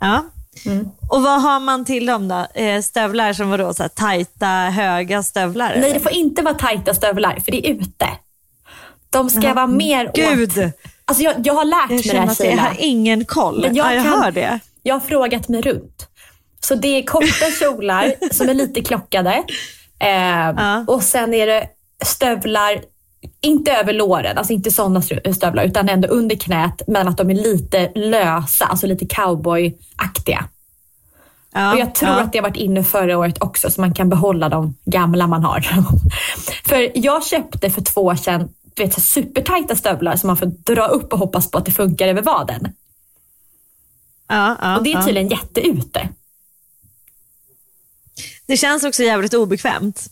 Ja. Mm. Och vad har man till dem då? Eh, stövlar som vadå? Så här, tajta, höga stövlar? Nej, det får inte vara tajta stövlar, för det är ute. De ska vara mer åt... Gud! Alltså jag, jag har lärt Jag mig det här att jag har ingen koll. Men jag ja, jag kan- hör det. Jag har frågat mig runt. Så det är korta kjolar som är lite klockade. Eh, Ja. Och sen är det stövlar, inte över låren, alltså inte sådana stövlar, utan ändå under knät, men att de är lite lösa, alltså lite cowboyaktiga. Ja, Och jag tror ja. att det har varit inne förra året också, så man kan behålla de gamla man har. för jag köpte för två år sedan du vet, supertajta stövlar som man får dra upp och hoppas på att det funkar över vaden. ja, ja, Och det är ja. tydligen jätteute. Det känns också jävligt obekvämt.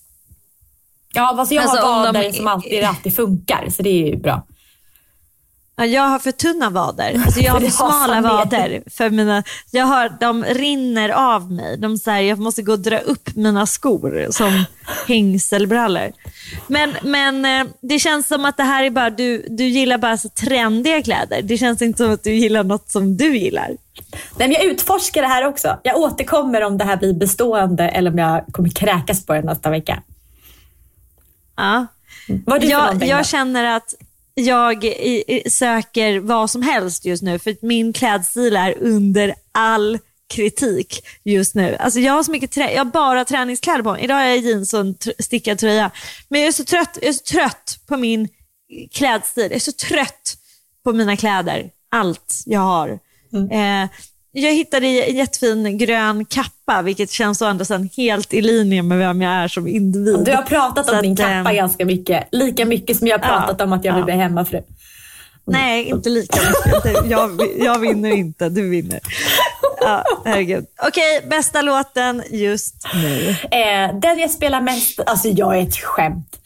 Ja, fast jag Alltså, har om de- vader som alltid, det alltid funkar, så det är ju bra. Ja, jag har för tunna vader. Alltså jag har för smala vader. För mina, jag har, de rinner av mig. De så här, jag måste gå och dra upp mina skor som hängselbrallor. Men, men eh, det känns som att det här är bara, du, du gillar bara så trendiga kläder. Det känns inte som att du gillar något som du gillar. Nej, men jag utforskar det här också. Jag återkommer om det här blir bestående eller om jag kommer kräkas på det nästa vecka. Ja. Vad jag, jag känner att jag i, i, söker vad som helst just nu för min klädstil är under all kritik just nu. Alltså jag har så mycket trä- jag har bara träningskläder på mig. Idag har jag jeans och en tr- stickad tröja. Men jag är, så trött, jag är så trött på min klädstil. Jag är så trött på mina kläder. Allt jag har. Mm. Eh, jag hittade en jättefin grön kappa, vilket känns så ändå sen helt i linje med vem jag är som individ. Du har pratat om Så din att, kappa eh, ganska mycket. Lika mycket som jag har pratat ja, om att jag vill ja. bli hemmafru. Nej, inte lika mycket. Jag, jag vinner inte, du vinner. Ja, herregud. Okej, bästa låten just nu. Eh, den jag spelar mest, alltså jag är ett skämt.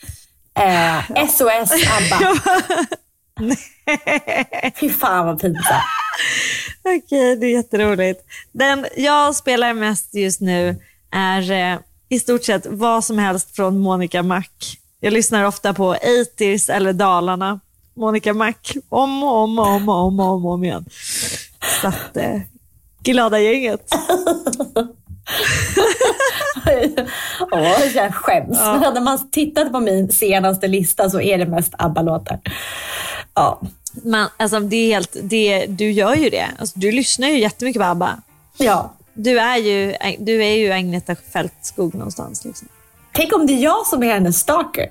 Eh, SOS ABBA. Fy fan vad pinsamt. Okej, det är jätteroligt. Den jag spelar mest just nu är eh, i stort sett vad som helst från Monica Mac. Jag lyssnar ofta på 80s eller Dalarna. Monica Mac om och om och om och om, och om, och om igen. Så att, eh, glada gänget. Åh, jag skäms. När man tittade på min senaste lista så är det mest ABBA-låtar. Ja. Man, alltså, det är helt, det, du gör ju det. Alltså, du lyssnar ju jättemycket på ABBA. ja. Du är ju, du är ju Agneta Fältskog någonstans. Liksom. Tänk om det är jag som är hennes stalker.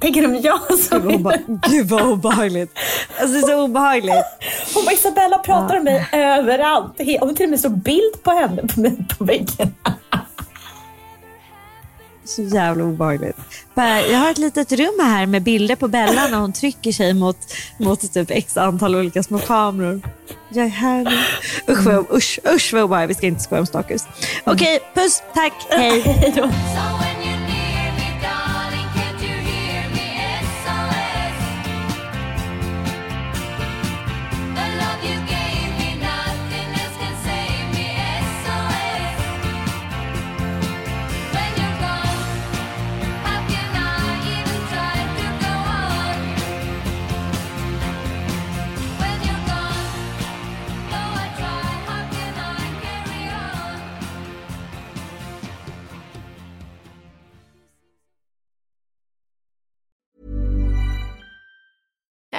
Tänk om jag som Gud, obe- Gud vad obehagligt. Alltså, det är så obehagligt. Hon bara, Isabella pratar om mig överallt. Hon till och med står bild på henne på, mig på väggen. Så jävla obehagligt. Jag har ett litet rum här med bilder på Bella när hon trycker sig mot, mot typ x antal olika små kameror. Jag är här nu. Usch vad, usch, usch vad obehagligt. Vi ska inte skoja om stalkers. Okej, puss, tack, hej. Hej